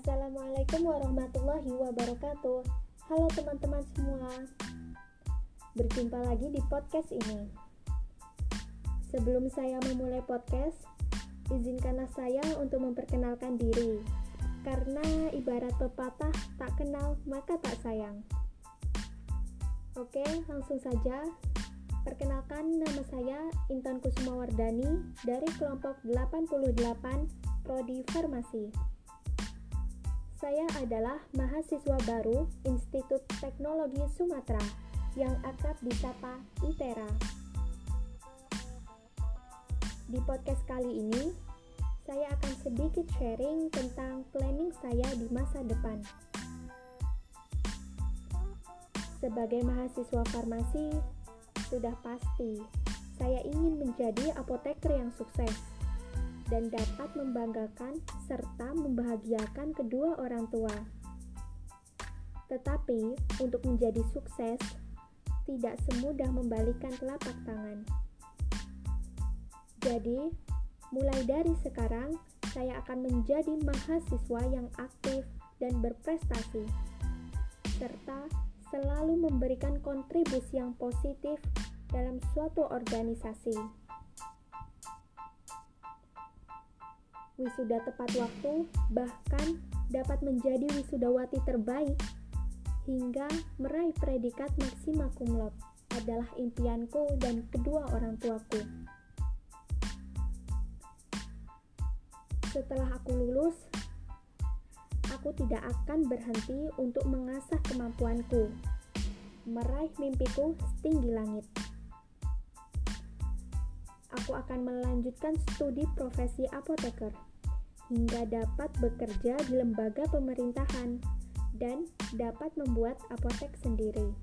Assalamualaikum warahmatullahi wabarakatuh. Halo teman-teman semua. Berjumpa lagi di podcast ini. Sebelum saya memulai podcast, izinkanlah saya untuk memperkenalkan diri. Karena ibarat pepatah tak kenal maka tak sayang. Oke, langsung saja. Perkenalkan nama saya Intan Kusuma Wardani dari kelompok 88 Prodi Farmasi. Saya adalah mahasiswa baru Institut Teknologi Sumatera yang akrab disapa ITERA. Di podcast kali ini, saya akan sedikit sharing tentang planning saya di masa depan. Sebagai mahasiswa farmasi, sudah pasti saya ingin menjadi apoteker yang sukses dan dapat membanggakan serta membahagiakan kedua orang tua. Tetapi, untuk menjadi sukses, tidak semudah membalikan telapak tangan. Jadi, mulai dari sekarang, saya akan menjadi mahasiswa yang aktif dan berprestasi, serta selalu memberikan kontribusi yang positif dalam suatu organisasi. Wisuda tepat waktu, bahkan dapat menjadi wisudawati terbaik hingga meraih predikat maksima cum laude adalah impianku dan kedua orang tuaku. Setelah aku lulus, aku tidak akan berhenti untuk mengasah kemampuanku, meraih mimpiku setinggi langit. Aku akan melanjutkan studi profesi apoteker hingga dapat bekerja di lembaga pemerintahan dan dapat membuat apotek sendiri.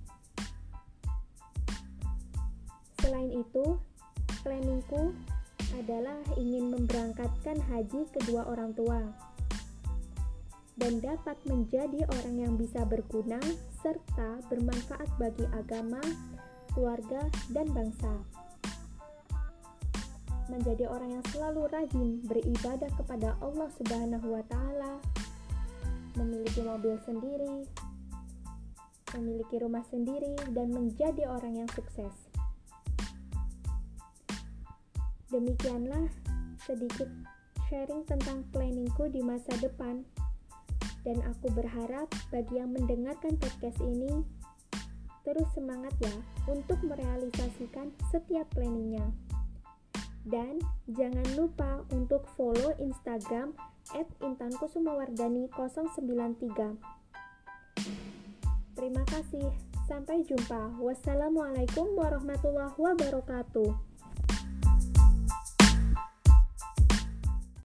Selain itu, planningku adalah ingin memberangkatkan haji kedua orang tua dan dapat menjadi orang yang bisa berguna serta bermanfaat bagi agama, keluarga, dan bangsa menjadi orang yang selalu rajin beribadah kepada Allah Subhanahu wa taala, memiliki mobil sendiri, memiliki rumah sendiri dan menjadi orang yang sukses. Demikianlah sedikit sharing tentang planningku di masa depan dan aku berharap bagi yang mendengarkan podcast ini terus semangat ya untuk merealisasikan setiap planningnya. Dan jangan lupa untuk follow Instagram at intankusumawardani093. Terima kasih. Sampai jumpa. Wassalamualaikum warahmatullahi wabarakatuh.